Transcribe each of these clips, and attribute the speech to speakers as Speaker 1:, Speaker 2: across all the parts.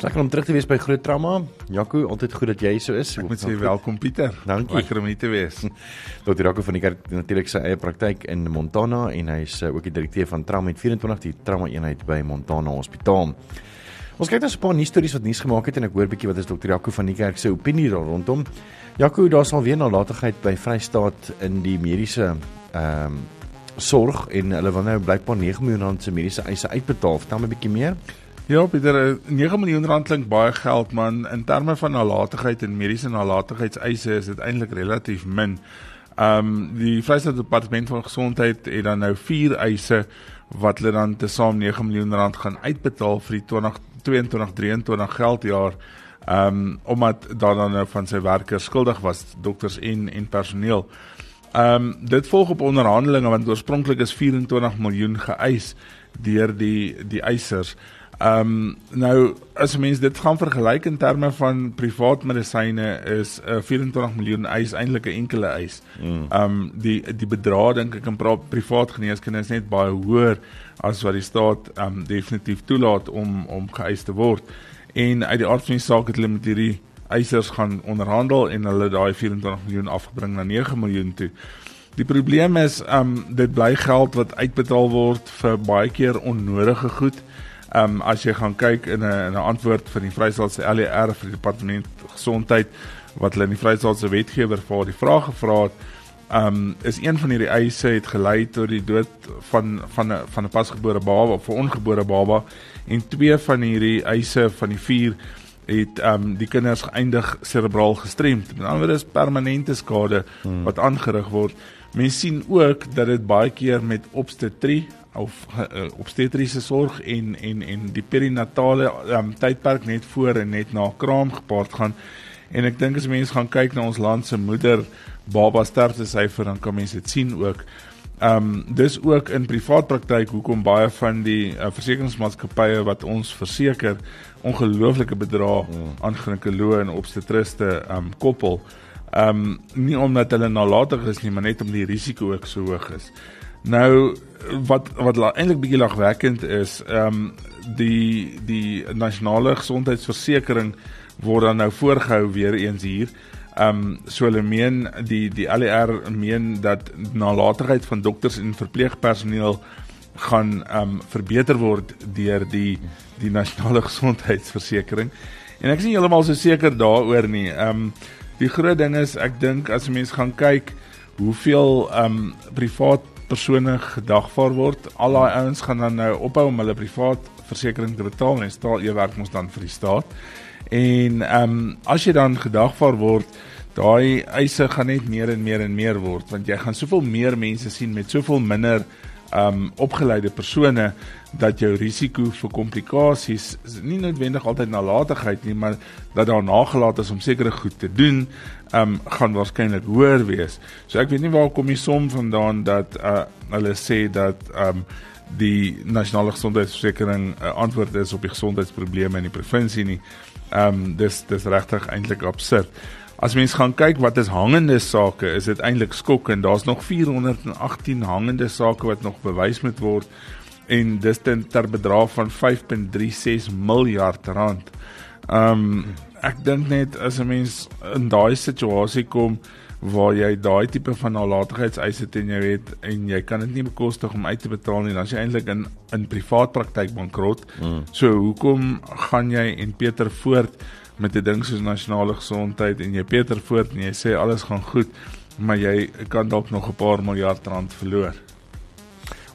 Speaker 1: Lekker om terug te wees by Groot Trauma. Jaco, altyd goed dat jy so is.
Speaker 2: Ek moet sê welkom Pieter.
Speaker 1: Dankie.
Speaker 2: Lekker om hier te wees.
Speaker 1: Dr. Jaco van die kerk natuurlik sy eie praktyk in Montana en hy is uh, ook die direkteur van Trauma 24 die trauma eenheid by Montana Hospitaal. Ons kyk nou so 'n paar nuus stories wat nuus gemaak het en ek hoor bietjie wat is Dr. Jaco van die kerk se opinie daar rondom. Jaco, daar sal weer nalatigheid by Vrystaat in die mediese ehm um, sorg en hulle wil nou blykbaar 9 miljoen rand se mediese eise uitbetaal. Vertel my 'n bietjie meer.
Speaker 2: Ja, Pieter, 9 miljoen rand klink baie geld, man. In terme van nalatigheid en mediese nalatigheidseise is dit eintlik relatief min. Ehm um, die Vrystaat Departement van Gesondheid het dan nou 4 eise wat hulle dan tesame 9 miljoen rand gaan uitbetaal vir die 2022-23 geldjaar. Ehm um, omdat daar dan nou van sy werkers skuldig was, dokters en en personeel. Ehm um, dit volg op onderhandelinge want oorspronklik is 24 miljoen geëis deur die die eisers. Ehm um, nou as mens dit gaan vergelyk in terme van privaat medisyne is 'n uh, 24 miljoen eis eintlik 'n enkele eis. Ehm mm. um, die die bedrag dink ek in privaat geneeskunde is net baie hoër as wat die staat ehm um, definitief toelaat om om geëis te word. En uit die aard van die saak het hulle met hierdie eisers gaan onderhandel en hulle daai 24 miljoen afgebring na 9 miljoen toe. Die probleem is ehm um, dit bly geld wat uitbetaal word vir baie keer onnodige goed. Ehm um, as jy gaan kyk in 'n in 'n antwoord van die Vrystaatse LER vir die departement gesondheid wat hulle in die Vrystaatse wetgewer vir die vraag gevra het, ehm um, is een van hierdie eise het gelei tot die dood van van 'n van 'n pasgebore baba of 'n ongebore baba en twee van hierdie eise van die vier het ehm um, die kinders geëindig serebraal gestremd. Met ander woorde is permanente skade hmm. wat aangerig word. Mense sien ook dat dit baie keer met obstetrie of uh, obstetriese sorg en en en die perinatale um, tydperk net voor en net na kraam gepaard gaan. En ek dink as mense gaan kyk na ons land se moeder baba sterfte syfer dan kan mense dit sien ook. Ehm um, dis ook in privaat praktyk hoekom baie van die uh, versekeringsmaatskappye wat ons verseker ongelooflike bedrae mm. aan ginekoloë en obstetriste ehm um, koppel. Ehm um, nie omdat hulle nalatig is nie, maar net om die risiko ook so hoog is. Nou wat wat eintlik bietjie lagwekkend is, ehm um, die die nasionale gesondheidsversekering word dan nou voorgehou weer eens hier. Ehm um, so hulle meen die die LER meen dat nalatigheid van dokters en verpleegpersoneel gaan ehm um, verbeter word deur die die nasionale gesondheidsversekering. En ek is nie heeltemal so seker daaroor nie. Ehm um, die groot ding is ek dink as mense gaan kyk hoeveel ehm um, privaat persone gedagvaar word. Al daai ouens gaan dan nou ophou om hulle privaat versekerings te betaal en staal jy werk mos dan vir die staat. En ehm um, as jy dan gedagvaar word, daai eise gaan net meer en meer en meer word want jy gaan soveel meer mense sien met soveel minder um opgeleide persone dat jou risiko vir komplikasies nie noodwendig altyd nalatigheid nie maar dat daar nagelaat is om sekere goed te doen um gaan waarskynlik hoër wees. So ek weet nie waar kom die som vandaan dat uh hulle sê dat um die nasionale gesondheidsversekering 'n uh, antwoord is op die gesondheidsprobleme in die provinsie nie. Um dis dis regtig eintlik absurd. As mens gaan kyk wat is hangende sake, is dit eintlik skokkend. Daar's nog 418 hangende sake wat nog bewys moet word en dis ten ter bedrag van 5.36 miljard rand. Um ek dink net as 'n mens in daai situasie kom waar jy daai tipe van nalatigheidseise teen jou het en jy kan dit nie bekostig om uit te betaal nie, dan is jy eintlik in in privaat praktyk bankrot. Mm. So hoekom gaan jy en Pieter voort met 'n ding soos nasionale gesondheid en jy Pieter voort en jy sê alles gaan goed, maar jy kan dalk nog 'n paar miljard rand verloor.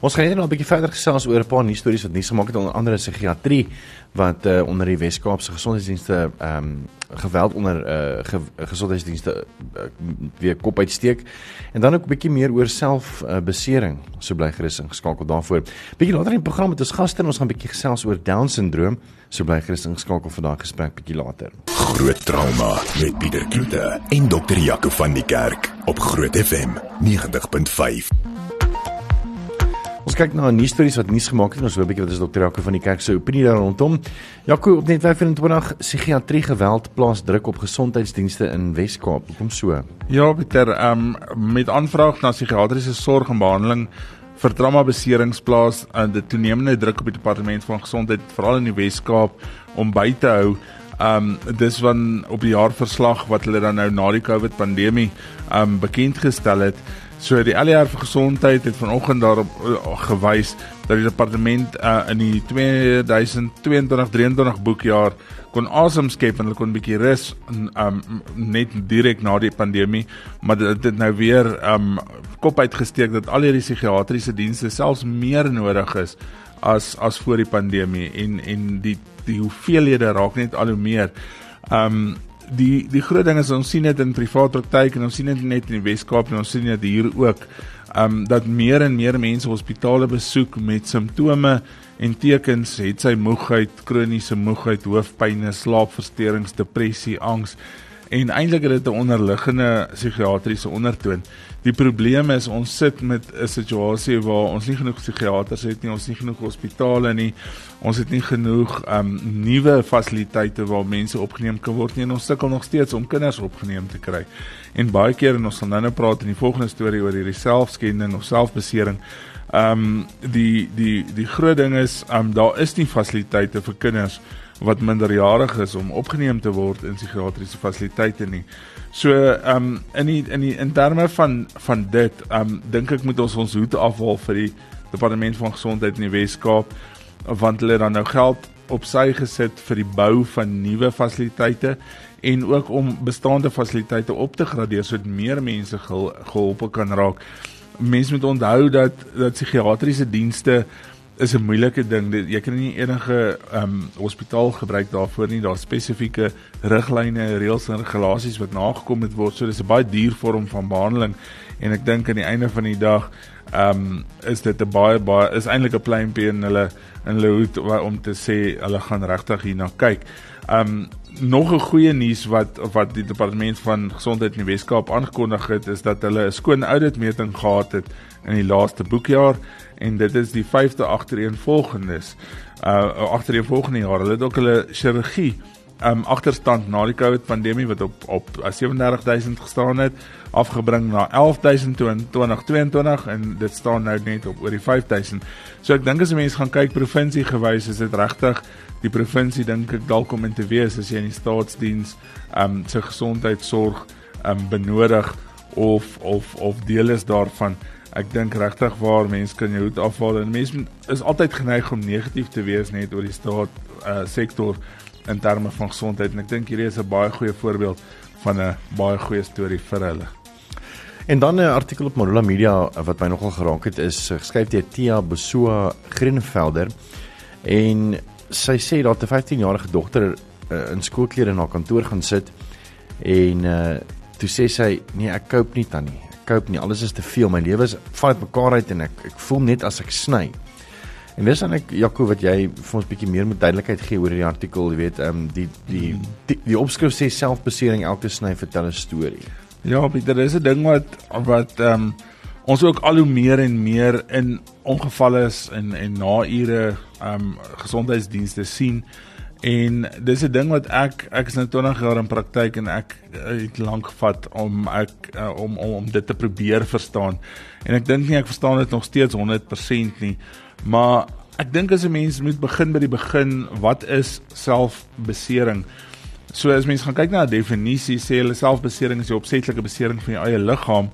Speaker 1: Ons gaan net nou 'n bietjie verder gesels oor 'n paar nuus stories wat nuus gemaak het onder andere psigiatrie wat uh, onder die Wes-Kaapse gesondheidsdienste ehm um, geweld onder uh, ge gesondheidsdienste uh, weer kop uitsteek en dan ook 'n bietjie meer oor selfbesering uh, so bly gerus ingeskakel daarvoor. Bietjie later in die program met ons gaste en ons gaan bietjie gesels oor down syndroom so bly gerus ingeskakel vir daai gesprek bietjie later.
Speaker 3: Groot trauma met Pieter Kloete en dokter Jaco van die Kerk op Groot FM 90.5.
Speaker 1: Ons kyk na 'n nuus stories wat nuus gemaak het en ons hoor 'n bietjie wat is dokter Jaco van die kerk se opinie daar rondom. Jaco op net 25 psigiatrie geweld plaas druk op gesondheidsdienste in Wes-Kaap. Hoekom so?
Speaker 2: Ja, Pieter, ehm um, met aanvraag na psigiatriese sorg en behandeling vir trauma beserings plaas en die toenemende druk op die departement van gesondheid veral in die Wes-Kaap om by te hou. Ehm um, dis van op die jaarverslag wat hulle dan nou na die COVID pandemie ehm um, bekend gestel het. So die ALR vir gesondheid het vanoggend daarop uh, gewys dat die departement uh, in die 2022-23 boekjaar kon asem skep en hulle kon 'n bietjie rus um, net direk na die pandemie, maar dit het nou weer um kop uitgesteek dat al hierdie psigiatriese dienste selfs meer nodig is as as voor die pandemie en en die die hoeveelhede raak net al hoe meer. Um die die groot ding is ons sien dit in privaat praktyk en ons sien dit net in die Wes-Kaap en ons sien dit hier ook. Um dat meer en meer mense hospitale besoek met simptome en tekens, het sy moegheid, kroniese moegheid, hoofpyn, slaapversteurings, depressie, angs en eintlik het dit 'n onderliggende psigiatriese ondertoon. Die probleem is ons sit met 'n situasie waar ons nie genoeg psigiaters het nie, ons nie genoeg hospitale nie. Ons het nie genoeg um nuwe fasiliteite waar mense opgeneem kan word nie en ons sukkel nog steeds om kinders opgeneem te kry. En baie keer en ons gaan nou-nou praat in die volgende storie oor hierdie selfskending of selfbesering. Um die die die groot ding is um daar is nie fasiliteite vir kinders wat minderjarig is om opgeneem te word in psigiatriese fasiliteite nie. So ehm um, in die in die in terme van van dit ehm um, dink ek moet ons ons hoed afhaal vir die departement van gesondheid in die Wes-Kaap want hulle het dan nou geld op sy gesit vir die bou van nuwe fasiliteite en ook om bestaande fasiliteite op te gradeer sodat meer mense gehelp kan raak. Mense moet onthou dat dat psigiatriese dienste is 'n moeilike ding. Jy kan nie enige ehm um, hospitaal gebruik daarvoor nie. Daar's spesifieke riglyne, reëls en regulasies wat nagekom moet word. So dis 'n baie duur vorm van behandeling en ek dink aan die einde van die dag ehm um, is dit 'n baie baie is eintlik 'n pleintjie in hulle in hulle hoed om te sê hulle gaan regtig hierna kyk. Ehm um, nog 'n goeie nuus wat wat die departement van gesondheid in die Weskaap aangekondig het is dat hulle 'n skoon auditmeting gehad het in die laaste boekjaar en dit is die 5de agtereenvolgendes uh agtereenvolgende jaar. Hulle het ook hulle chirurgie um agterstand na die COVID pandemie wat op op 37000 gestaan het afgebring na 11000 in 2022 en dit staan nou net op oor die 5000. So ek dink as mense gaan kyk provinsie gewys is dit regtig die provinsie dink ek dalk om in te wees as jy in die staatsdiens um se gesondheidsorg um benodig of of of deel is daarvan ek dink regtig waar mense kan jou hoed afhaal en mense is altyd geneig om negatief te wees net oor die staat uh, sektor in terme van gesondheid en ek dink hierdie is 'n baie goeie voorbeeld van 'n baie goeie storie vir hulle.
Speaker 1: En dan 'n artikel op Marula Media wat my nogal geraak het is geskryf deur Tia Besoa Greenvelder en sy sê dat 'n 15-jarige dogter uh, in skoolklere na kantoor gaan sit en uh, toe sê sy nee ek koop nie tannie cope nie. Alles is te veel. My lewe is val uit mekaar uit en ek ek voel net as ek sny. En dis dan ek Jaco wat jy vir ons bietjie meer met duidelikheid gee oor hierdie artikel, jy weet, ehm um, die die die, die opskrif sê selfbesering elke sny vertel 'n storie.
Speaker 2: Ja, Pieter, dis 'n ding wat wat ehm um, ons ook al hoe meer en meer in ongevalle is en en na ure ehm um, gesondheidsdienste sien. En dis 'n ding wat ek ek is nou 20 jaar in praktyk en ek het lank gevat om ek uh, om, om om dit te probeer verstaan. En ek dink nie ek verstaan dit nog steeds 100% nie. Maar ek dink as 'n mens moet begin by die begin, wat is selfbesering? So as mens gaan kyk na 'n definisie, sê hulle selfbesering is die opsetlike besering van jou eie liggaam.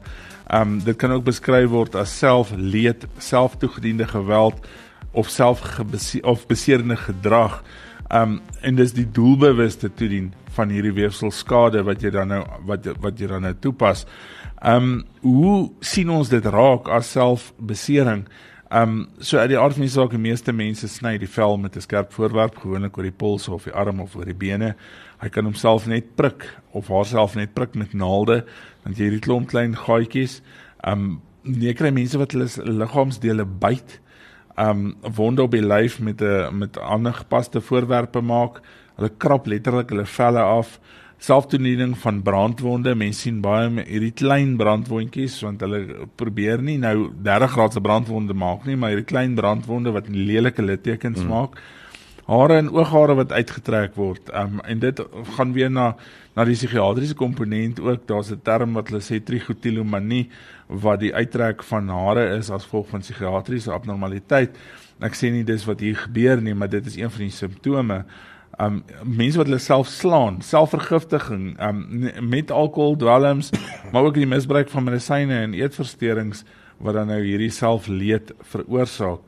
Speaker 2: Um dit kan ook beskryf word as selfleed, selftoegediende geweld of selfgebeseerde gedrag. Um en dis die doelbewuste toedien van hierdie weefselskade wat jy dan nou wat wat jy dan nou toepas. Um hoe sien ons dit raak as selfbesering? Um so uit die aard van die saak, die meeste mense sny die vel met 'n skerp voorwerp, gewoonlik oor die pols of die arm of oor die bene. Hy kan homself net prik of haarself net prik met naalde, dan jy hierdie klomp klein gaatjies. Um nie kry mense wat hulle liggaamsdele byt um wonde op die lyf met 'n met ander gepaste voorwerpe maak. Hulle krap letterlik hulle velle af. selftoediening van brandwonde. Mense sien baie hierdie klein brandwondjies want hulle probeer nie nou 30 graad se brandwonde maak nie, maar hierdie klein brandwonde wat lelike littekens mm. maak. Hare en ooghare wat uitgetrek word. Um en dit gaan weer na na die psigiatriese komponent ook. Daar's 'n term wat hulle sê trichotillomanie wat die uittrek van hare is as gevolg van psigiatriese abnormaliteit. Ek sê nie dis wat hier gebeur nie, maar dit is een van die simptome um mense wat hulle self slaan, selfvergiftiging, um met alkohol, dwelms, maar ook die misbruik van medisyne en eetversteurings wat dan nou hierdie selfleed veroorsaak.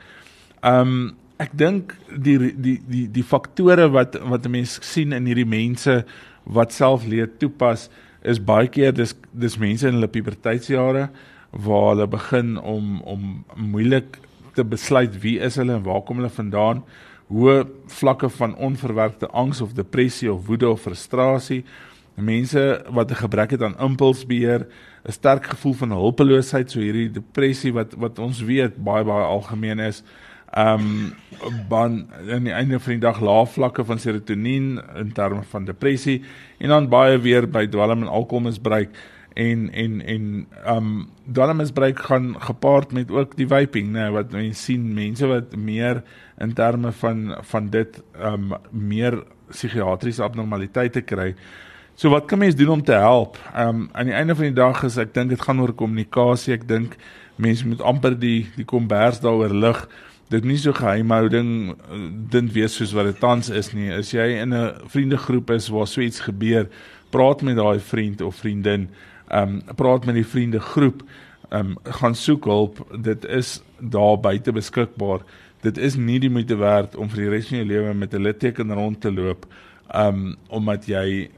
Speaker 2: Um ek dink die die die die faktore wat wat 'n mens sien in hierdie mense wat selfleed toepas is baie keer dis dis mense in hulle puberteitsjare waar hulle begin om om moeilik te besluit wie is hulle en waar kom hulle vandaan hoë vlakke van onverwerkte angs of depressie of woede of frustrasie. Mense wat 'n gebrek het aan impulsbeheer, 'n sterk gevoel van hulpeloosheid, so hierdie depressie wat wat ons weet baie baie algemeen is. Um dan aan die einde van die dag lae vlakke van serotonien in terme van depressie en dan baie weer by dwelm en alkoholmisbruik en en en um dwelmmisbruik gaan gepaard met ook die vaping nê wat mense sien mense wat meer in terme van van dit um meer psigiatriese abnormaliteite kry. So wat kan mens doen om te help? Um aan die einde van die dag is ek dink dit gaan oor kommunikasie. Ek dink mense moet amper die die kombers daaroor lig. Dit nie so geheimhouding uh, dink wees soos wat dit tans is nie. As jy in 'n vriendegroep is waar so iets gebeur, praat met daai vriend of vriendin ehm um, praat met die vriende groep, ehm um, gaan soek hulp. Dit is daar buite beskikbaar. Dit is nie die moeite werd om vir die res van jou lewe met 'n litteken rond te loop, ehm um, omdat jy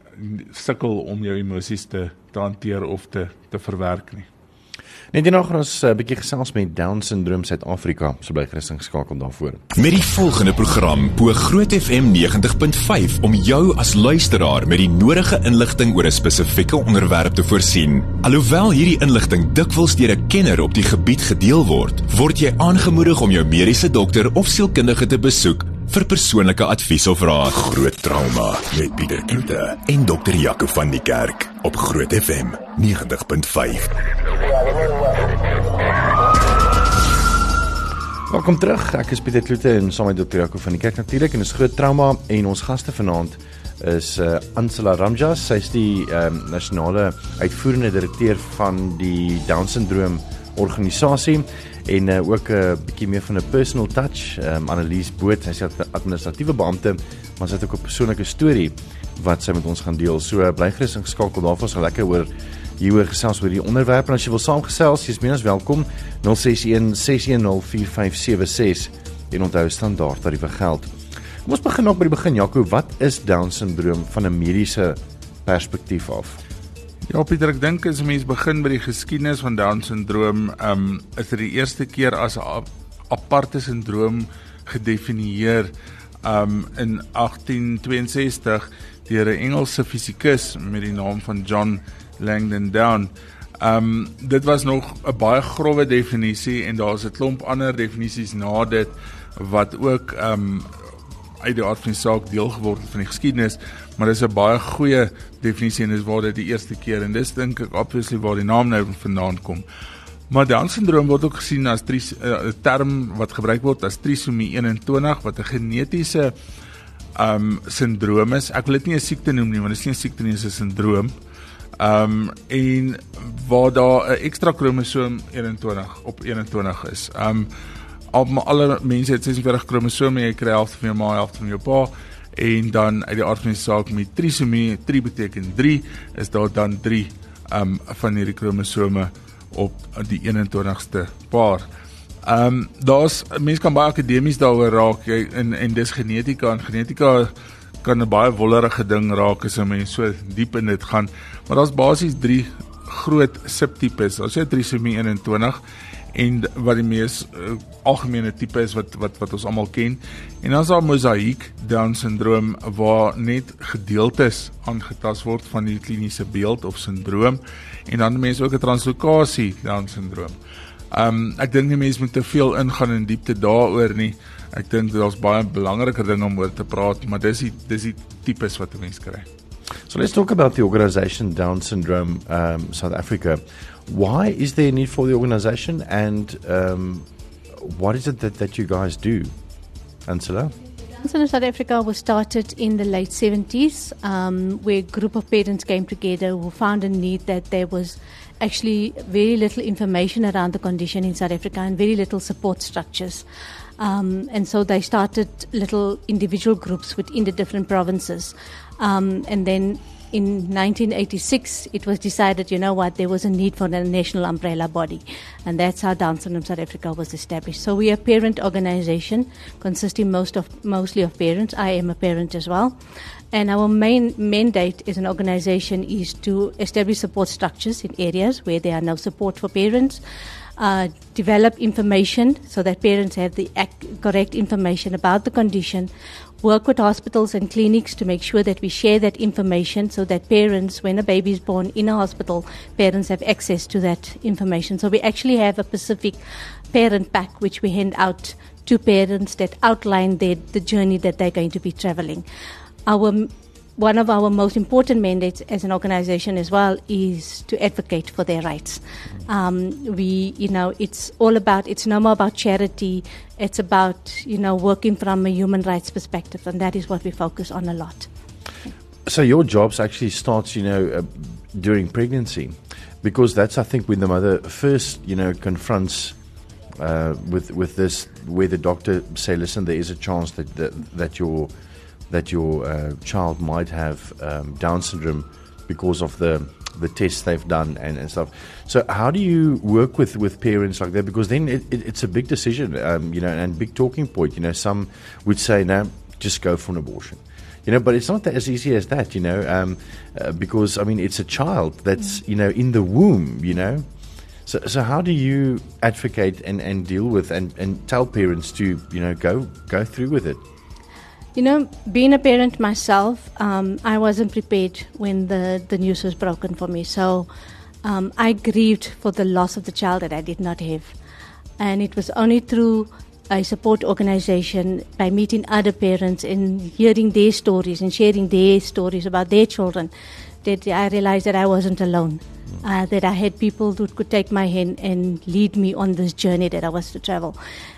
Speaker 2: sukkel om jou emosies te, te hanteer of te te verwerk nie.
Speaker 1: Net hierna gaan ons 'n uh, bietjie gesels met Down syndroom Suid-Afrika, so bly gerustig geskakel daarvoor.
Speaker 3: Met die volgende program bo Groot FM 90.5 om jou as luisteraar met die nodige inligting oor 'n spesifieke onderwerp te voorsien. Alhoewel hierdie inligting dikwels deur 'n kenner op die gebied gedeel word, word jy aangemoedig om jou mediese dokter of sielkundige te besoek vir persoonlike advies of raad. Groot trauma met Pieter Kloete en dokter Jaco van die Kerk op Groot FM 90.5.
Speaker 1: Welkom terug. Ek is Pieter Kloete en saam met Dr. Jaco van die kerk natuurlik en ons groot trauma en ons gaste vanaand is uh, Ansela Ramjas. Sy is die um, nasionale uitvoerende direkteur van die Down syndroom organisasie en uh, ook 'n uh, bietjie meer van 'n personal touch. Um, Annelies Boot, sy is 'n administratiewe beampte, maar sy het ook 'n persoonlike storie wat sy met ons gaan deel. So uh, bly gerus ingeskakel daarvoor, so lekker oor hieroor gesels oor die onderwerp en as jy wil saamgesels, jy's meer as welkom 061 610 4576 en onthou standaard tariewe geld. Kom ons begin ook by die begin Jaco, wat is down syndroom van 'n mediese perspektief af?
Speaker 2: Ja Pieter, ek dink as mens begin by die geskiedenis van down syndroom, ehm um, is dit die eerste keer as 'n aparte syndroom gedefinieer um in 1862 deur 'n Engelse fisikus met die naam van John Langdon Down. Um dit was nog 'n baie grouwe definisie en daar's 'n klomp ander definisies na dit wat ook um uit die aard van die saak deel geword het van die geskiedenis, maar dis 'n baie goeie definisie en dis waar dit die eerste keer en dis dink ek obviously waar die naam nou vandaan kom. Maar Down syndroom word ook gesien as 'n uh, term wat gebruik word as trisomie 21 wat 'n genetiese um syndroom is. Ek wil dit nie 'n siekte noem nie, want dit is nie 'n siekte nie, dit is 'n syndroom. Um en waar daar 'n ekstra kromosoom 21 op 21 is. Um al alle mense het 46 kromosome, jy kry half van jou ma, half van jou pa en dan uit die aard van die saak met trisomie, 3 beteken 3, is daar dan 3 um van hierdie kromosome op die 21ste paar. Ehm um, daar's mense kan baie akademies daaroor raak jy en en dis genetika en genetika kan 'n baie wollerige ding raak as 'n mens so diep in dit gaan. Maar daar's basies 3 groot subtipes. Ons het trisomie 21 en wat die mees uh, algemene tipe is wat wat wat ons almal ken. En dan is daar mosaïek down syndroom waar net gedeeltes aangetast word van die kliniese beeld of syndroom en dan mense ook 'n translokasie down syndroom. Um ek dink nie mense moet te veel ingaan in diepte daaroor nie. Ek dink daar's baie belangriker dinge om oor te praat, maar dis die dis die tipes wat 'n mens kry.
Speaker 1: So So let's talk about the organization Down Syndrome um, South Africa. Why is there a need for the organization and um, what is it that, that you guys do? Ansela?
Speaker 4: Down Syndrome South Africa was started in the late 70s, um, where a group of parents came together who found a need that there was actually very little information around the condition in South Africa and very little support structures. Um, and so they started little individual groups within the different provinces. Um, and then in 1986, it was decided, you know what, there was a need for a national umbrella body. And that's how Down Syndrome South Africa was established. So we are a parent organization consisting most of, mostly of parents. I am a parent as well. And our main mandate as an organization is to establish support structures in areas where there are no support for parents. Uh, develop information so that parents have the ac- correct information about the condition, work with hospitals and clinics to make sure that we share that information so that parents, when a baby is born in a hospital, parents have access to that information. So we actually have a specific parent pack which we hand out to parents that outline their, the journey that they're going to be traveling. Our one of our most important mandates as an organization as well is to advocate for their rights. Um, we, you know, it's all about, it's no more about charity, it's about, you know, working from a human rights perspective, and that is what we focus on a lot.
Speaker 1: So your jobs actually starts, you know, uh, during pregnancy, because that's I think when the mother first, you know, confronts uh, with with this, where the doctor say, listen, there is a chance that that, that your that your uh, child might have um, Down syndrome because of the the tests they've done and, and stuff. So how do you work with, with parents like that? Because then it, it, it's a big decision, um, you know, and big talking point. You know, some would say, no, just go for an abortion. You know, but it's not as easy as that, you know, um, uh, because I mean, it's a child that's you know in the womb, you know. So, so how do you advocate and, and deal with and, and tell parents to you know go go through with it?
Speaker 4: You know, being a parent myself, um, I wasn't prepared when the, the news was broken for me. So um, I grieved for the loss of the child that I did not have. And it was only through a support organization, by meeting other parents and hearing their stories and sharing their stories about their children, that I realized that I wasn't alone. Uh, that I had people who could take my hand and lead me on this journey that I was to travel.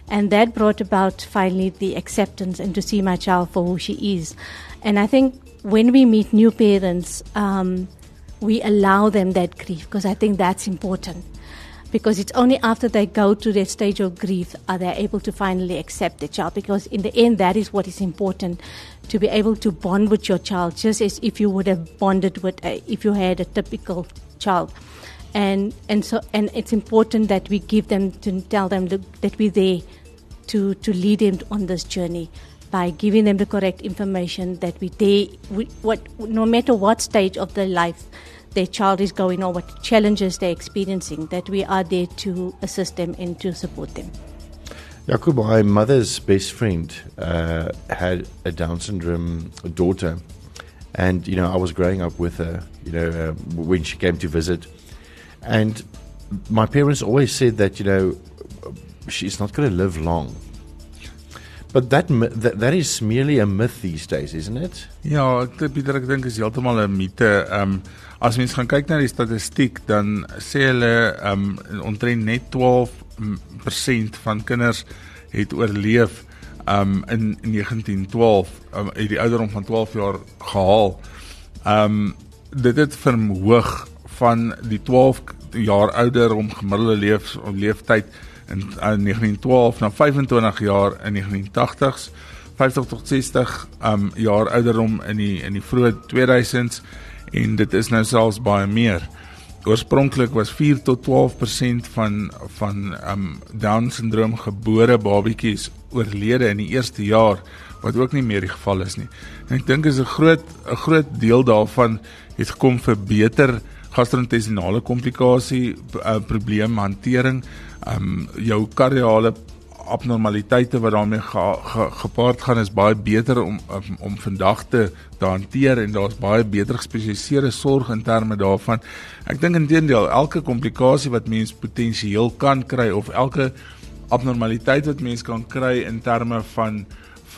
Speaker 4: And that brought about finally the acceptance and to see my child for who she is. And I think when we meet new parents, um, we allow them that grief because I think that's important. Because it's only after they go to that stage of grief are they able to finally accept the child. Because in the end, that is what is important to be able to bond with your child, just as if you would have bonded with a, if you had a typical child. And and so and it's important that we give them to tell them that we're there to to lead them on this journey by giving them the correct information that we they we, what no matter what stage of their life their child is going or what challenges they're experiencing that we are there to assist them and to support them.
Speaker 1: Jacob, my mother's best friend uh, had a Down syndrome daughter, and you know I was growing up with her. You know uh, when she came to visit, and my parents always said that you know she's not going to live long. But that, that that is merely a myth these days, isn't it?
Speaker 2: Ja, Pieter ek dink is heeltemal 'n mite. Ehm um, as mens gaan kyk na die statistiek, dan sê hulle ehm um, omtrent net 12% van kinders het oorleef ehm um, in 1912 um, uit die ouderdom van 12 jaar gehaal. Ehm um, dit het verhoog van die 12 jaar ouder om gemiddelde leef leeftyd in, in 1912 na 25 jaar in 1980s, 50 tot 60 um jaar ouderdom in die in die vroeë 2000s en dit is nou selfs baie meer. Oorspronklik was 4 tot 12% van van um down syndroom gebore babatjies oorlede in die eerste jaar wat ook nie meer die geval is nie. En ek dink is 'n groot 'n groot deel daarvan het gekom vir beter gastro-intestinale komplikasie uh, probleem hantering um jou kardiale abnormaliteite wat daarmee ge, ge, gepaard gaan is baie beter om om, om vandag te hanteer en daar's baie beter gespesialiseerde sorg in terme daarvan. Ek dink intedeel elke komplikasie wat mens potensieel kan kry of elke abnormaliteit wat mens kan kry in terme van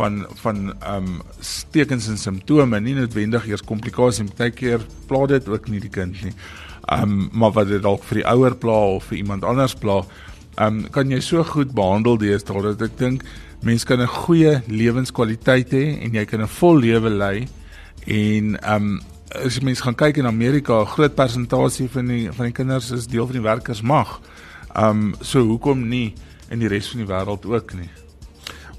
Speaker 2: van van ehm um, tekens en simptome, nie noodwendig eers komplikasies, baie keer pla dit ook nie die kind nie. Ehm um, maar wat dit dalk vir die ouer pla of vir iemand anders pla, ehm um, kan jy so goed behandel deesdae dat ek dink mense kan 'n goeie lewenskwaliteit hê en jy kan 'n vol lewe lei en ehm um, as jy mense gaan kyk in Amerika, 'n groot persentasie van die van die kinders is deel van die werkersmag. Ehm um, so hoekom nie in die res van die wêreld ook nie?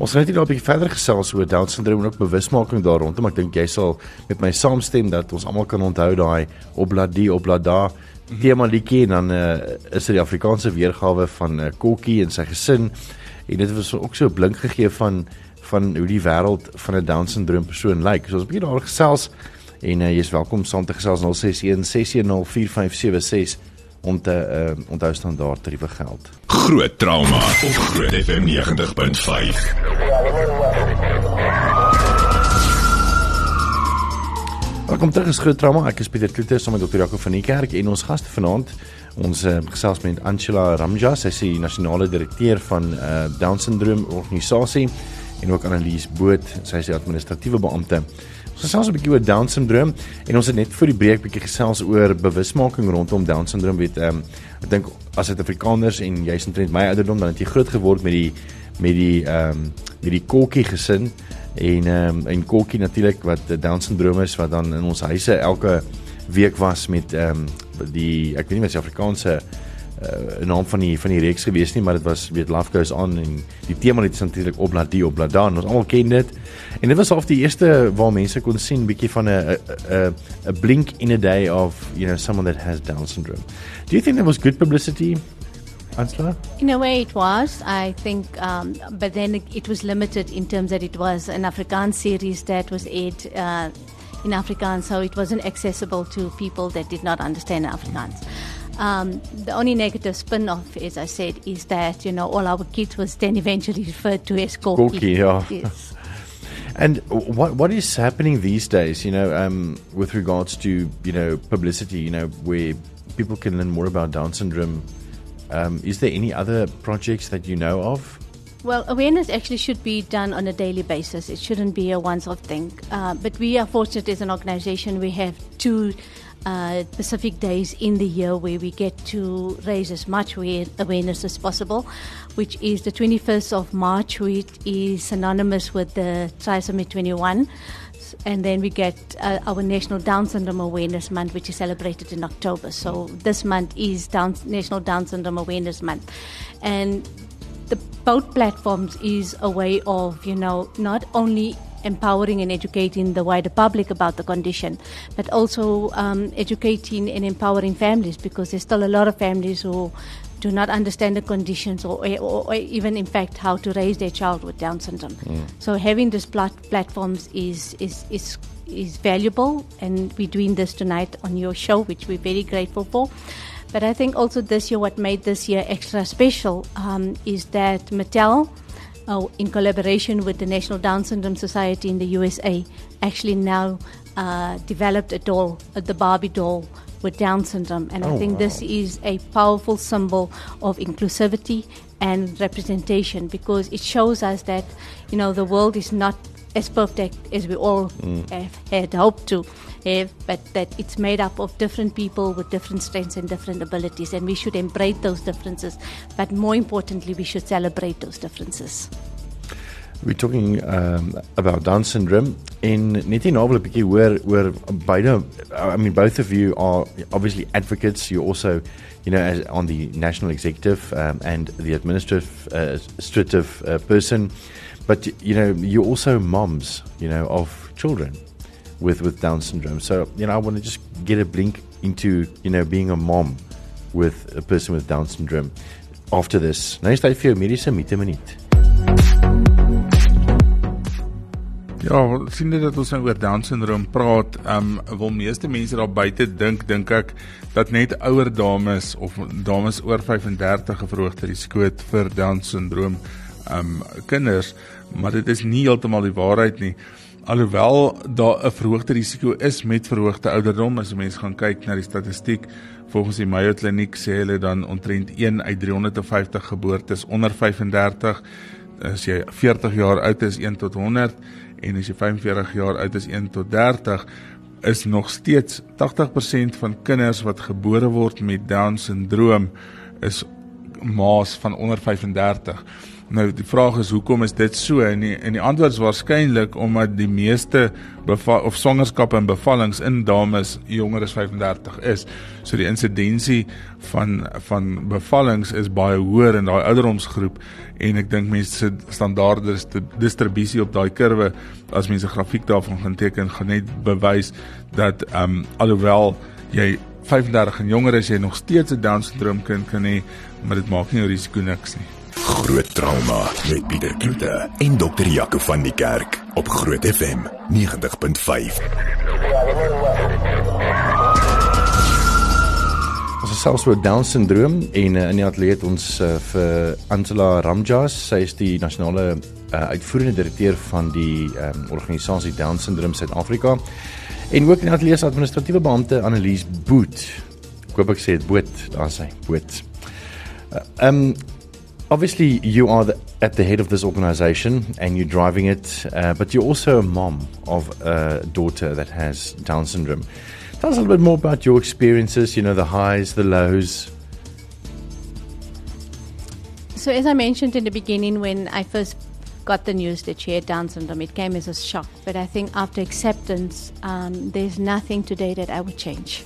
Speaker 1: Ons het net 'n bietjie verder gesels oor Down syndroom en ook bewusmaking daar rondom. Ek dink jy sal met my saamstem dat ons almal kan onthou daai opblad die opblad daar tema liedjie en dan uh, is dit die Afrikaanse weergawe van 'n uh, kokkie en sy gesin en dit was ook so blink gegee van van hoe die wêreld van 'n Down syndroom persoon lyk. So ons 'n bietjie daar gesels en uh, jy is welkom saam te gesels 061 610 4576 om te uh, onthou standaard tariewe geld.
Speaker 3: Groot trauma op Groot FM 90.5.
Speaker 1: Welkom terug is Groot Trauma. Ek is Pieter Kloete saam met Dr. Jaco van die kerk en ons gaste vanaand ons uh, gesels met Angela Ramja, sy is die nasionale direkteur van uh, Down syndroom organisasie en ook Annelies Boot, sy is die administratiewe beampte Ons gesels 'n bietjie oor Down syndroom en ons het net voor die breek bietjie gesels oor bewusmaking rondom Down syndroom. Weet ehm um, ek dink as Suid-Afrikaners en jy's omtrent my ouderdom dan het jy groot geword met die met die ehm um, met die kokkie gesin en ehm um, en kokkie natuurlik wat Down syndroom is wat dan in ons huise elke week was met ehm um, die ek weet nie wat se Afrikaanse uh, naam van die van die reeks gewees nie, maar dit was weet Love Goes On en die tema het natuurlik op laat die op laat dan. Ons almal ken dit. En dit was half die eerste waar mense kon sien bietjie van 'n 'n 'n blink in a day of, you know, someone that has down syndrome. Do you think that was good publicity? Ansla?
Speaker 4: In a way, it was. I think, um, but then it was limited in terms that it was an Afrikaans series that was aired uh, in Afrikaans, so it wasn't accessible to people that did not understand Afrikaans. Um, the only negative spin off, as I said, is that, you know, all our kids was then eventually referred to as Gorky.
Speaker 1: yeah.
Speaker 4: Yes.
Speaker 1: And what what is happening these days, you know, um, with regards to, you know, publicity, you know, where people can learn more about Down syndrome? Um, is there any other projects that you know of?
Speaker 4: Well, awareness actually should be done on a daily basis. It shouldn't be a once off thing. Uh, but we are fortunate as an organization, we have two uh, specific days in the year where we get to raise as much awareness as possible, which is the 21st of March, which is synonymous with the Trisomy 21. And then we get uh, our National Down Syndrome Awareness Month, which is celebrated in October. So this month is Down, National Down Syndrome Awareness Month. And the both platforms is a way of, you know, not only empowering and educating the wider public about the condition, but also um, educating and empowering families because there's still a lot of families who do not understand the conditions or, or, or even, in fact, how to raise their child with Down syndrome. Mm. So having these plat- platforms is, is, is, is valuable, and we're doing this tonight on your show, which we're very grateful for. But I think also this year, what made this year extra special um, is that Mattel uh, in collaboration with the National Down Syndrome Society in the USA, actually now uh, developed a doll, uh, the Barbie doll with Down syndrome. And oh, I think wow. this is a powerful symbol of inclusivity and representation because it shows us that, you know, the world is not as perfect as we all mm. have had hoped to have, but that it's made up of different people with different strengths and different abilities, and we should embrace those differences. But more importantly, we should celebrate those differences.
Speaker 1: We're talking um, about Down syndrome. In net nie nou wil 'n bietjie hoor oor beide I mean both of you are obviously advocates. You're also, you know, as on the national executive um, and the administrative uh, administrative uh, person, but you know, you're also moms, you know, of children with with Down syndrome. So, you know, I want to just get a blink into, you know, being a mom with a person with Down syndrome after this. Nou is dit vir jou mediese mite minuut.
Speaker 2: Ja, sien dit dat ons nou oor Down syndroom praat, ehm um, wil meeste mense daar buite dink, dink ek dat net ouer dames of dames oor 35 'n verhoogde risiko het vir Down syndroom ehm um, kinders, maar dit is nie heeltemal die waarheid nie. Alhoewel daar 'n verhoogde risiko is met verhoogde ouderdom, as mense gaan kyk na die statistiek, volgens die Mayo Kliniek sê hulle dan omtrent 1 uit 350 geboortes onder 35 as jy 40 jaar oud is 1 tot 100 en as jy 45 jaar oud is 1 tot 30 is nog steeds 80% van kinders wat gebore word met down syndroom is maas van onder 35. Nou die vraag is hoekom is dit so? En die, en die antwoord is waarskynlik omdat die meeste of swangerskappe en bevallings in dames jonger as 35 is. So die insidensie van van bevallings is baie hoër in daai ouderdomsgroep en ek dink mense se standaarde distribusie op daai kurwe as mense grafiek daarvan gaan teken gaan net bewys dat ehm um, alhoewel jy 35 en jonger is jy nog steeds 'n down syndroom kind kan hê, maar dit maak nie jou risiko niks nie.
Speaker 3: Groot trauma met Pieter Kloete en dokter Jaco van die Kerk op Groot FM 90.5.
Speaker 1: Ons is selfs oor Down syndroom en uh, in die atleet ons uh, vir Angela Ramjas, sy is die nasionale uh, uitvoerende direkteur van die um, organisasie Down syndroom Suid-Afrika. En ook in die atleet administratiewe beampte Annelies Boot. Ek hoop ek sê dit Boot, daar sê Boot. Ehm uh, um, obviously you are the, at the head of this organization and you're driving it, uh, but you're also a mom of a daughter that has Down syndrome. Tell us a little bit more about your experiences, you know, the highs, the lows.
Speaker 4: So, as I mentioned in the beginning, when I first got the news that she had Down syndrome, it came as a shock. But I think after acceptance, um, there's nothing today that I would change.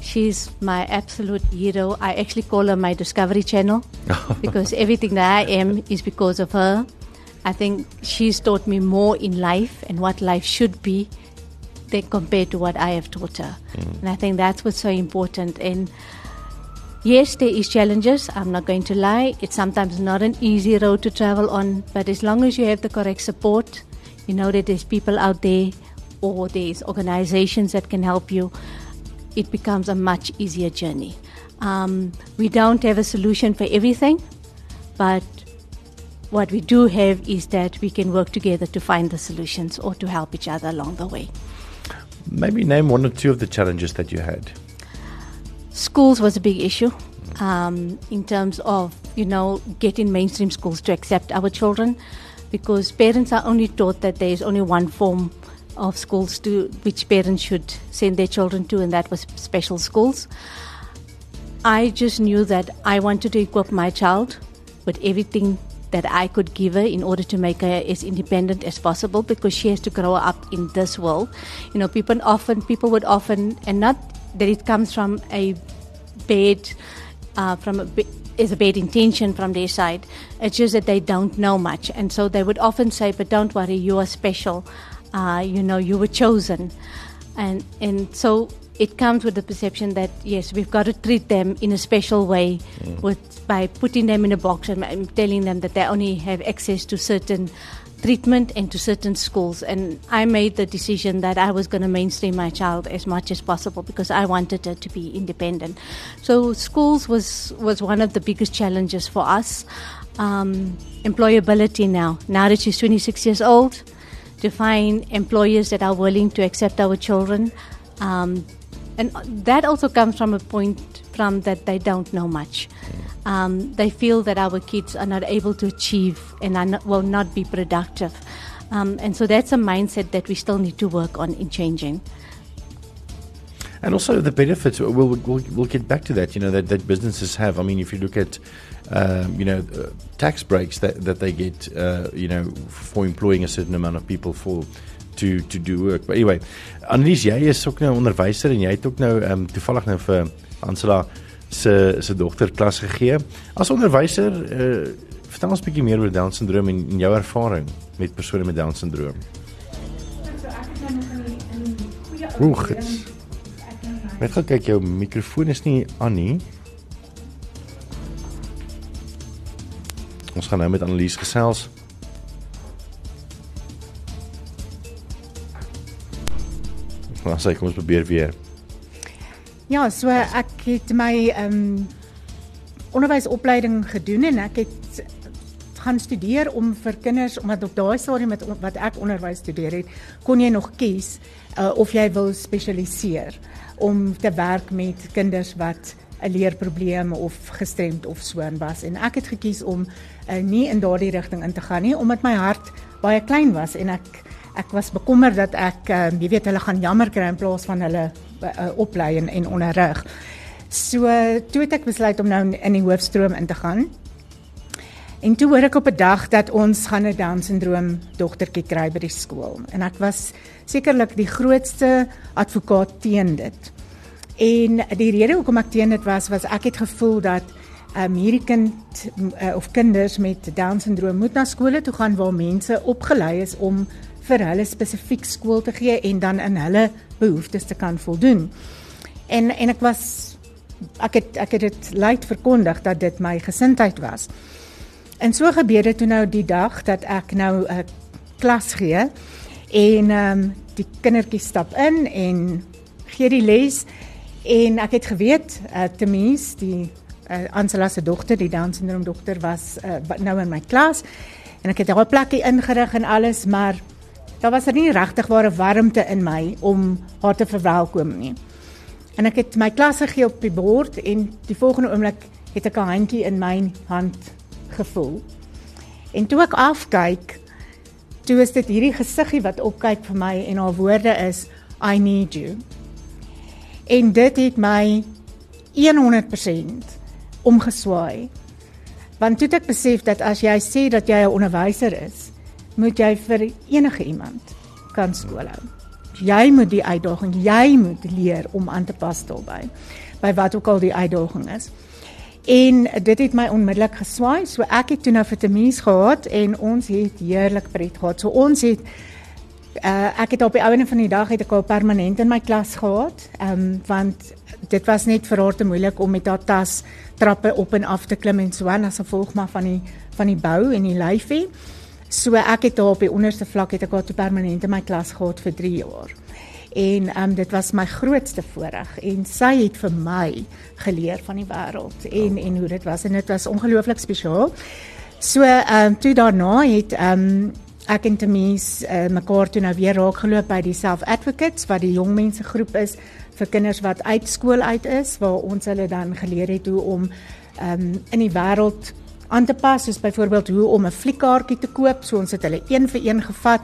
Speaker 4: She's my absolute hero. I actually call her my Discovery Channel because everything that I am is because of her. I think she's taught me more in life and what life should be than compared to what I have taught her. Mm. And I think that's what's so important. And yes, there is challenges. I'm not going to lie. It's sometimes not an easy road to travel on, but as long as you have the correct support, you know that there's people out there or there's organizations that can help you it becomes a much easier journey. Um, we don't have a solution for everything, but what we do have is that we can work together to find the solutions or to help each other along the way.
Speaker 1: Maybe name one or two of the challenges that you had.
Speaker 4: Schools was a big issue um, in terms of you know getting mainstream schools to accept our children, because parents are only taught that there is only one form of schools to which parents should send their children to, and that was special schools. I just knew that I wanted to equip my child with everything that I could give her in order to make her as independent as possible because she has to grow up in this world. You know, people often people would often and not that it comes from a bad uh, from a is a bad intention from their side. It's just that they don't know much, and so they would often say, "But don't worry, you are special uh, you know, you were chosen. And, and so it comes with the perception that, yes, we've got to treat them in a special way mm. with, by putting them in a box and, and telling them that they only have access to certain treatment and to certain schools. And I made the decision that I was going to mainstream my child as much as possible because I wanted her to be independent. So schools was was one of the biggest challenges for us. Um, employability now. Now that she's 26 years old, to find employers that are willing to accept our children. Um, and that also comes from a point from that they don't know much. Um, they feel that our kids are not able to achieve and not, will not be productive. Um, and so that's a mindset that we still need to work on in changing.
Speaker 1: And also the benefits. We'll, we'll, we'll get back to that. You know that, that businesses have. I mean, if you look at um, you know, uh, tax breaks that, that they get, uh, you know, for employing a certain amount of people for to to do work. But anyway, Annelies, jy is ook nou onderwyser en jy het ook nou ehm um, toevallig nou vir Ansela se se dogter klas gegee. As onderwyser, uh, vertel ons 'n bietjie meer oor Down syndroom en, en jou ervaring met persone met Down syndroom. Oek. Net kyk jou mikrofoon is nie aan nie. Ons gaan nou met Annelies gesels. Ons sê kom ons probeer weer.
Speaker 5: Ja, so ek het my ehm um, onderwysopleiding gedoen en ek het gaan studeer om vir kinders omdat op daai stadium met wat ek onderwys studeer het, kon jy nog kies uh, of jy wil spesialiseer om te werk met kinders wat 'n leerprobleem of gestremd of swaan was en ek het gekies om uh, nie in daardie rigting in te gaan nie omdat my hart baie klein was en ek ek was bekommerd dat ek uh, jy weet hulle gaan jammer kry in plaas van hulle uh, oplei en, en onderrig. So toe het ek besluit om nou in die hoofstroom in te gaan. En toe hoor ek op 'n dag dat ons gaan 'n Down syndroom dogtertjie kry by die skool en ek was sekerlik die grootste advokaat teen dit. En die rede hoekom ek teen dit was was ek het gevoel dat um, hierdie kind uh, of kinders met Down syndroom moet na skole toe gaan waar mense opgelei is om vir hulle spesifiek skool te gee en dan in hulle behoeftes te kan voldoen. En en ek was ek het ek het dit luid verkondig dat dit my gesindheid was. En so gebeur dit toe nou die dag dat ek nou 'n uh, klas gee en ehm um, die kindertjies stap in en gee die les en ek het geweet uh, Temies die uh, Ansela se dogter die Down syndroom dogter was uh, nou in my klas en ek het haar plekkie ingerig en alles maar daar was er nie regtig ware warmte in my om haar te verwelkom nie. En ek het my klas gegee op die bord en die volgende oomblik het ek 'n handjie in my hand gevoel. En toe ek afkyk, toe is dit hierdie gesiggie wat opkyk vir my en haar woorde is I need you. En dit het my 100% omgeswaai. Want toe ek besef dat as jy sê dat jy 'n onderwyser is, moet jy vir enige iemand kan skool hou. Jy moet die uitdaging, jy moet leer om aan te pas daarbey. By wat ook al die uitdaging is. En dit het my onmiddellik geswaai. So ek het toe nou vir Temies gehad en ons het heerlik pret gehad. So ons het uh, ek het op die ouene van die dag het ek al permanent in my klas gehad. Ehm um, want dit was net vir haar te moeilik om met haar tas trappe op en af te klim en so aan as gevolg maar van die van die bou en die lyfie. So ek het daar op die onderste vlak het ek haar permanent in my klas gehad vir 3 jaar. En ehm um, dit was my grootste voorreg en sy het vir my geleer van die wêreld en en hoe dit was en dit was ongelooflik spesiaal. So ehm um, toe daarna het ehm um, ek en Temies uh, mekaar toe nou weer raak geloop by die Self Advocates wat die jong mense groep is vir kinders wat uit skool uit is waar ons hulle dan geleer het hoe om um, in die wêreld aan te pas soos byvoorbeeld hoe om 'n fliekkaartjie te koop. So ons het hulle een vir een gevat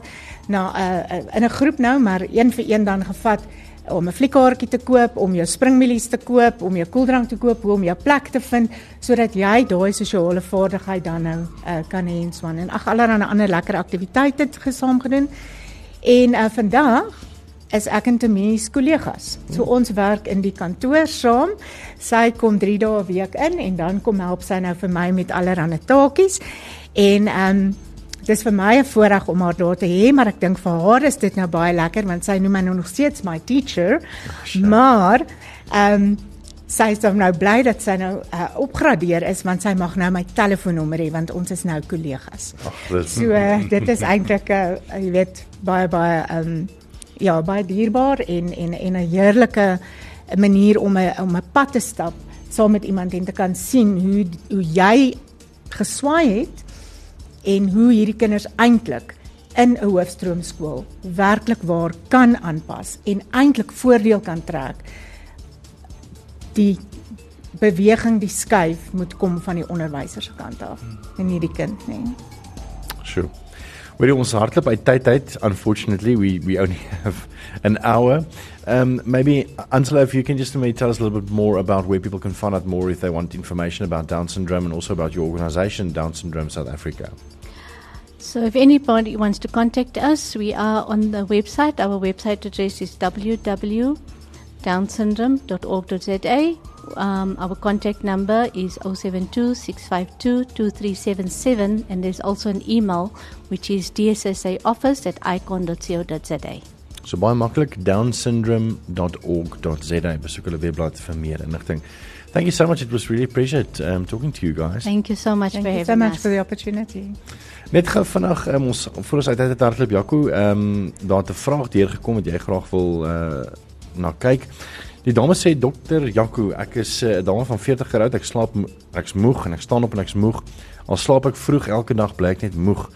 Speaker 5: na uh, in 'n groep nou, maar een vir een dan gevat om 'n fliekkaartjie te koop, om jou springmielies te koop, om jou koeldrank te koop, om jou plek te vind sodat jy daai sosiale vaardigheid dan nou uh, kan hê en swan en ag allerlei ander lekker aktiwiteite gesaam gedoen. En uh, vandag is ek en Temies kollegas. So ons werk in die kantoor saam. Sy kom 3 dae 'n week in en dan kom help sy nou vir my met allerlei taakies. En ehm um, dis vir my 'n voorreg om haar daar te hê, maar ek dink vir haar is dit nou baie lekker want sy noem my nou nog steeds my teacher. Ach, maar ehm um, sy is nou bly dat sy nou uh, opgradeer is want sy mag nou my telefoonnommer hê want ons is nou kollegas. So uh, dit is eintlik 'n uh, jy weet baie baie ehm um, ja, baie dierbaar en en en 'n heerlike manier om 'n om 'n pad te stap saam met iemand en te kan sien hoe hoe jy geswaai het en hoe hierdie kinders eintlik in 'n hoofstroomskool werklik waar kan aanpas en eintlik voordeel kan trek. Die beweging, die skuif moet kom van die onderwyser se kant af en nie die kind nie.
Speaker 1: Sure. We're ons hardloop uit tyd uit. Unfortunately, we we only have an hour. Um maybe Angela if you can just maybe tell us a little bit more about where people can find out more if they want information about Down syndrome and also about your organization Down Syndrome South Africa.
Speaker 4: So if anybody wants to contact us, we are on the website. Our website address is www.downsyndrome.org.za um, our contact number is 072 and there's also an email which is dsssaoffice at icon.co.za.
Speaker 1: So baie maklik downsyndrome.org.za besoek hulle webblad vir meer inligting. Thank you so much. It was really appreciate um, talking to you guys.
Speaker 4: Thank you so much
Speaker 5: Thank
Speaker 4: for
Speaker 5: you
Speaker 4: having
Speaker 5: so much
Speaker 4: us.
Speaker 5: for the opportunity.
Speaker 1: Net gou vanaand um, ons voor ons uit uit hardloop Jaco, ehm um, daar het 'n vraag deurgekom wat jy graag wil uh na kyk. Die dame sê dokter Jaco, ek is eh, 'n uh, dame van 40 jaar oud, ek slaap ek's moeg en ek staan op en ek's moeg. Al slaap ek vroeg elke dag bly ek net moeg.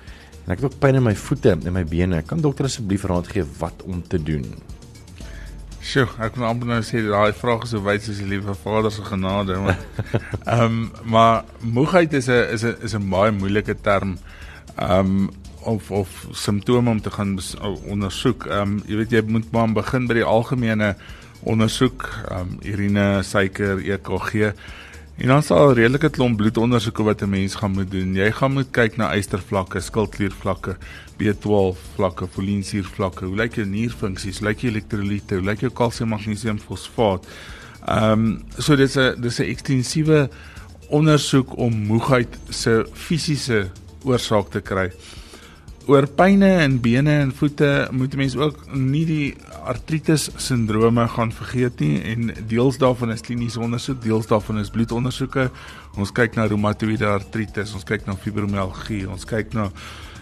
Speaker 1: En ek het ook pyn in my voete en my bene. Kan dokter asseblief raad gee wat om te doen?
Speaker 2: Sjoe, ek moet amper nou sê daai vraag is so wyd soos die liewe Vader se genade, maar ehm um, maar moegheid is 'n is 'n is 'n baie moeilike term. Ehm um, of of simptome om te gaan ondersoek. Ehm um, jy weet jy moet maar begin by die algemene ondersoek, ehm um, urine, suiker, EKG. En dan sal redelike klomp bloedondersoeke wat 'n mens gaan moet doen. Jy gaan moet kyk na ystervlakke, skildkliervlakke, B12 vlakke, folinsuurvlakke. Hoe lyk jou nierfunksies? Lyk jou elektrolyte? Hoe lyk jou kalsium, magnesium, fosfaat? Ehm um, so dis 'n dis 'n ekstensiewe ondersoek om moegheid se fisiese oorsaak te kry oor pyne in bene en voete moet mense ook nie die artritis sindrome gaan vergeet nie en deels daarvan is kliniese ondersoek, deels daarvan is bloedondersoeke. Ons kyk na reumatoïde artritis, ons kyk na fibromialgie, ons kyk na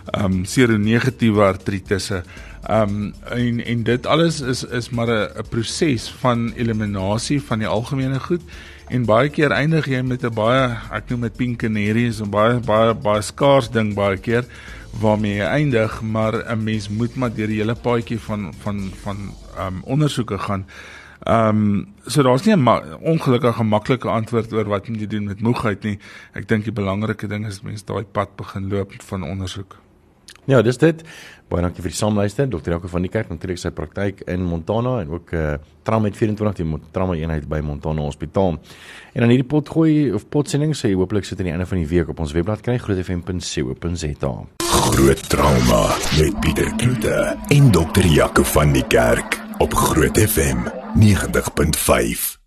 Speaker 2: ehm um, seronegatiewe artritisse. Ehm um, en en dit alles is is maar 'n proses van eliminasie van die algemene goed en baie keer eindig jy met 'n baie ek noem dit pink canary is 'n baie baie baie skaars ding baie keer waarmee jy eindig, maar 'n mens moet maar deur die hele paadjie van van van ehm um, ondersoeke gaan. Ehm um, so daar's nie 'n ongelukkige maklike antwoord oor wat moet jy doen met moegheid nie. Ek dink die belangrike ding is mense daai pad begin loop van ondersoek.
Speaker 1: Ja, dis dit. Baie dankie vir die saamluister. Dr. Jaco van die kerk natuurlik sy praktyk in Montana en ook uh trauma met 24 die trauma eenheid by Montana Hospitaal. En dan hierdie pot gooi of potsending sê hooplik sit aan die einde van die week op ons webblad kry grootfm.co.za.
Speaker 3: Groot trauma met Pieter Kloete en Dr. Jaco van die kerk op Groot FM 90.5.